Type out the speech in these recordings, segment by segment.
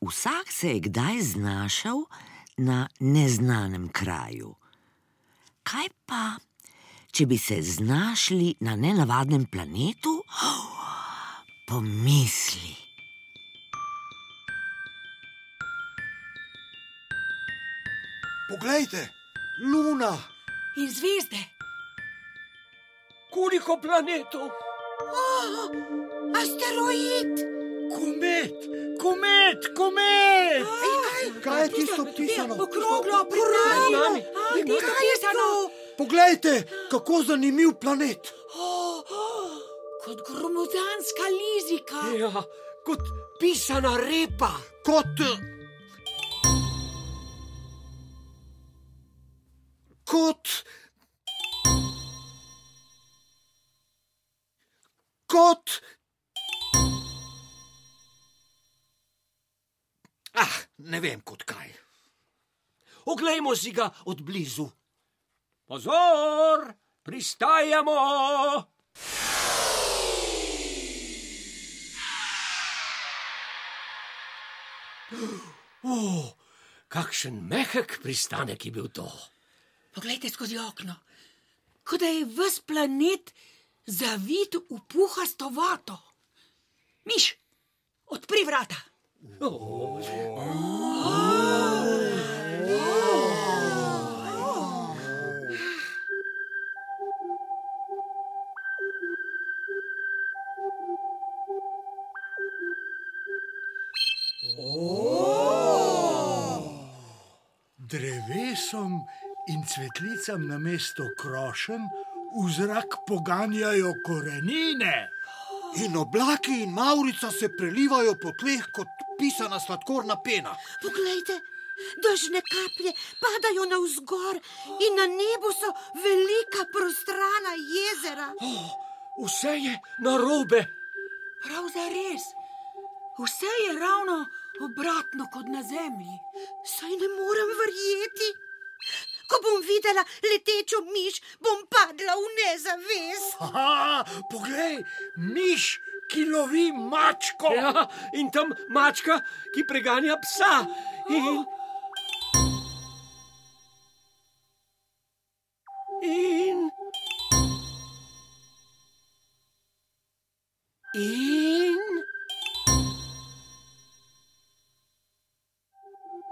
Vsak se je kdaj znašel na neznanem kraju. Kaj pa, če bi se znašli na nenavadnem planetu? Pomisli. Poglejte, luna, In zvezde, Koliko planetov? asteroid. Komet, komet, komet! kaj je tisto pisano? Okroglo, okroglo. Tisto pisano. Poglejte, kako zanimiv planet. Kot gromozanska lizika. Ja, kot pisana repa. Kot. Kot. Kot. Ne vem kot kaj. Oglejmo si ga od blizu. Pozor, pristajamo! Oh, kakšen mehek pristanek je bil to. Poglejte skozi okno. Kot da je ves planet zavit v puhasto vato. Miš, odpri vrata. Drevesom in cvetlicam na mesto krošen v zrak poganjajo korenine. In oblaki in maurica se prelivajo po tleh kot pisana sladkorna pena. Poglejte, dežne kaplje padajo navzgor in na nebu so velika prostrana jezera. Vse je narobe. Prav za res. Vse je ravno obratno kot na zemlji. Saj ne morem verjeti. Ko bom videla letečo miš, bom padla v nezavest. Aha, poglej, miš, ki lovi mačko. Ja, in tam mačka, ki preganja psa. In... In... In...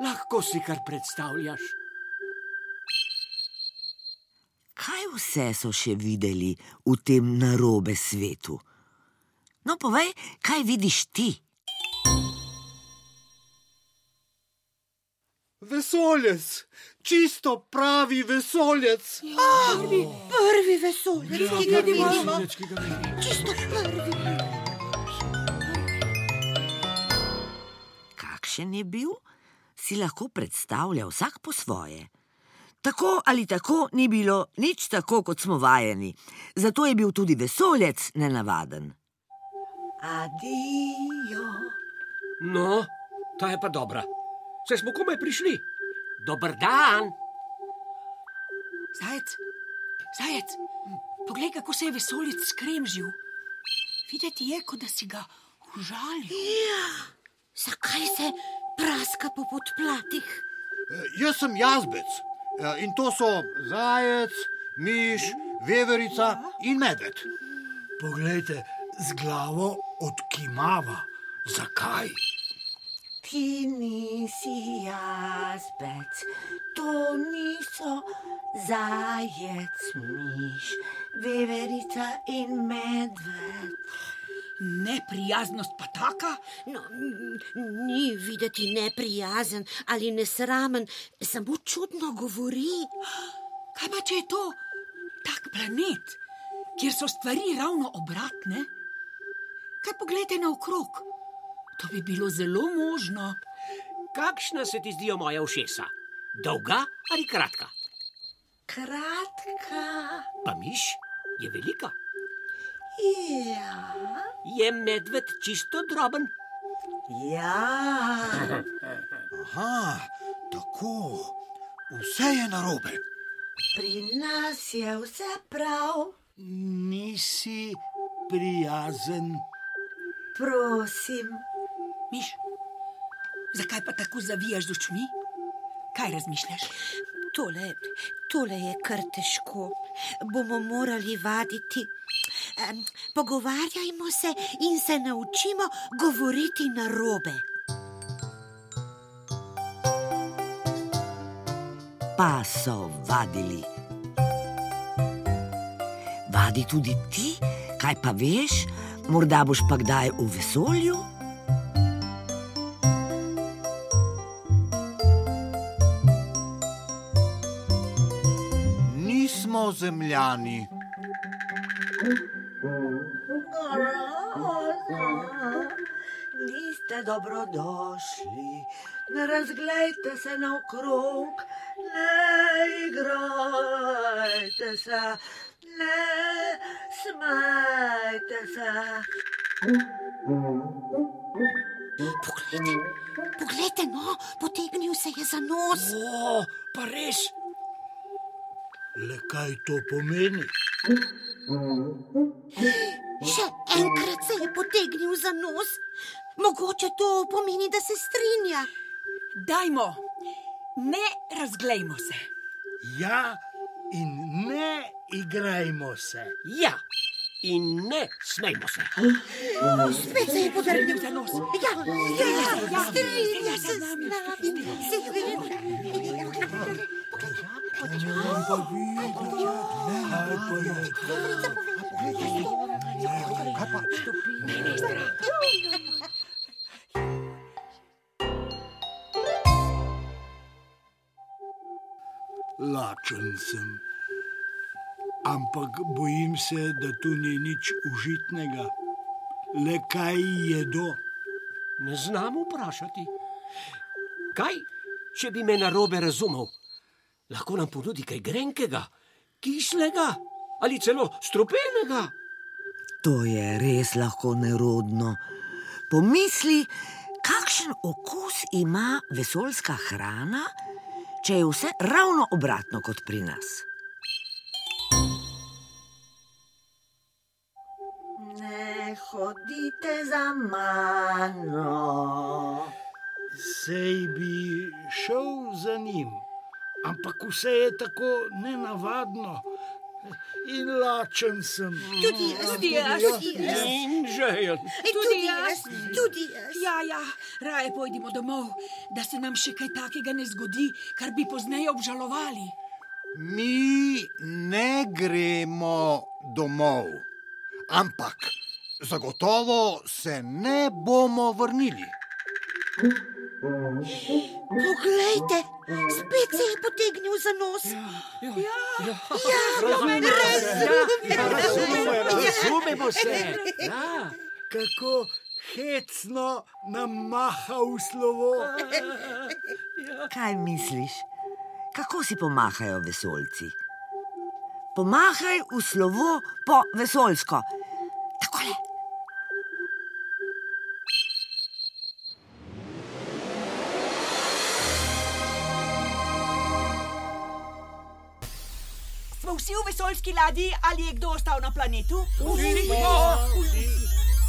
Lahko si kar predstavljaš. Vse so še videli v tem narobe svetu? No, povej, kaj vidiš ti? Vesoljec, čisto pravi vesoljec. Prvi, prvi vesolje, ki ga vidimo. Čisto prvi. Kakšen je bil, si lahko predstavlja vsak po svoje. Tako ali tako ni bilo nič tako, kot smo vajeni, zato je bil tudi vesoljec nenavaden. Adijo. No, ta je pa dobra. Se smo komaj prišli. Dober dan. Zajec, zajec, poglej, kako se je vesolec skremžil. Videti je, kot da si ga užalil. Zakaj se praska po podplatih? Eh, Jaz sem jazbec in to so zajec, miš, veverica in medved. Poglejte, z glavo odkimava. Zakaj? Ti nisi jazbec, to niso zajec, miš, veverica in medved. Neprijaznost pa taka, No, ni videti neprijazen ali nesramen, samo čudno govori. kaj pa če je to tak planet, kjer so stvari ravno obratne? Kaj pogledajte naokrog? To bi bilo zelo možno. Kakšna se ti zdijo moja ušesa? Dolga ali kratka? Kratka. Pa miš je velika. Ja, Je medved čisto droben. ja. Aha, tako, vse je narobe. Pri nas je vse prav, Nisi prijazen. prosim. Miš, Zakaj pa tako zavijaš z očmi? Kaj razmišljaš? Tole, tole je kar težko. Bomo morali vaditi. Pogovarjajmo se in se naučimo govoriti na robe. Pa so vadili. Vadi tudi ti, kaj pa veš, morda boš pa kdaj v vesolju? Nismo zemljani. Niste dobrodošli, ne razglejte se naokrog, ne igrajte se, ne smajte se. Poglejte, poglejte, no, potegnil se je za nos. O, pa res, Le kaj to pomeni? Še enkrat se je potegnil za nos. Mogoče to pomeni, da se strinja. Dajmo, ne razglejmo se. Ja, in ne igrajmo se. ja, in ne smejmo se. Spet se je potegnil za nos. Ja, ja, ja, strinja se z nami, nami. Strinja. Kaj pa. Lačen sem, ampak bojim se, da tu ni nič užitnega. Le kaj jedo? Ne znam vprašati. Kaj, če bi me na robe razumel? Lahko nam ponudi kaj grenkega, kislega ali celo strupenega. To je res lahko nerodno. Pomisli, kakšen okus ima vesoljska hrana, če je vse ravno obratno kot pri nas. Ne hodite za mano. Sej bi šel za njim, ampak vse je tako nenavadno in lačen sem. Tudi jaz, Tudi jaz. tudi jaz. In žejen. Ej, Tudi jaz, tudi jaz. Ja, ja, raje pojdimo domov, da se nam še kaj takega ne zgodi, kar bi pozneje obžalovali. Mi ne gremo domov, ampak zagotovo se ne bomo vrnili. Poglejte, spet se je potegnil za nos. Ja, Razumemo se. Ja. Kako hecno nam maha v slovo. Kaj misliš? Kako si pomahajo vesoljci? Pomahaj v slovo po vesoljsko. Vsi v vesoljski ladji ali je kdo ostal na planetu?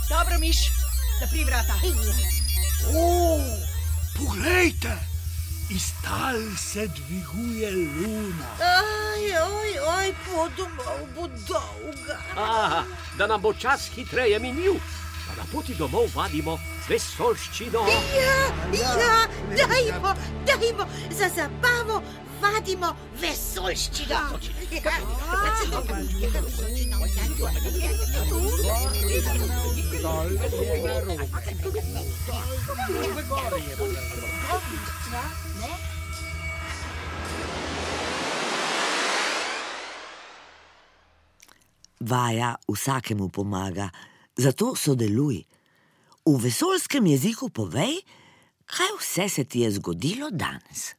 Dobro, miš, zapri vrata. O, poglejte, iz tal se dviguje luna. Aj, oj, oj, pot domov bo dolga. Aha, da nam bo čas hitreje minil, pa na poti domov vadimo vesolščino. Ja, ja, dajmo, dajmo, za zabavo vadimo vesoljščino. Vaja vsakemu pomaga, zato sodeluj. V vesoljskem jeziku povej, kaj vse se ti je zgodilo danes.